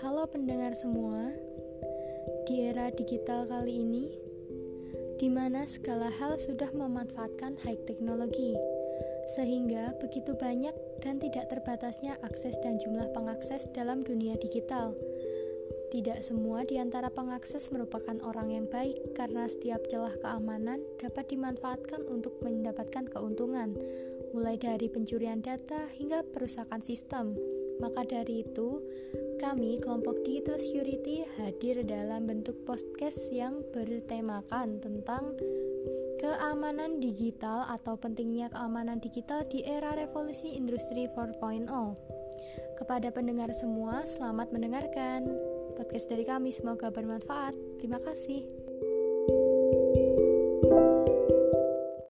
Halo pendengar semua, di era digital kali ini, di mana segala hal sudah memanfaatkan high teknologi, sehingga begitu banyak dan tidak terbatasnya akses dan jumlah pengakses dalam dunia digital. Tidak semua di antara pengakses merupakan orang yang baik karena setiap celah keamanan dapat dimanfaatkan untuk mendapatkan keuntungan, mulai dari pencurian data hingga perusakan sistem. Maka dari itu, kami kelompok Digital Security hadir dalam bentuk podcast yang bertemakan tentang keamanan digital atau pentingnya keamanan digital di era revolusi industri 4.0. Kepada pendengar semua, selamat mendengarkan. Podcast dari kami semoga bermanfaat. Terima kasih.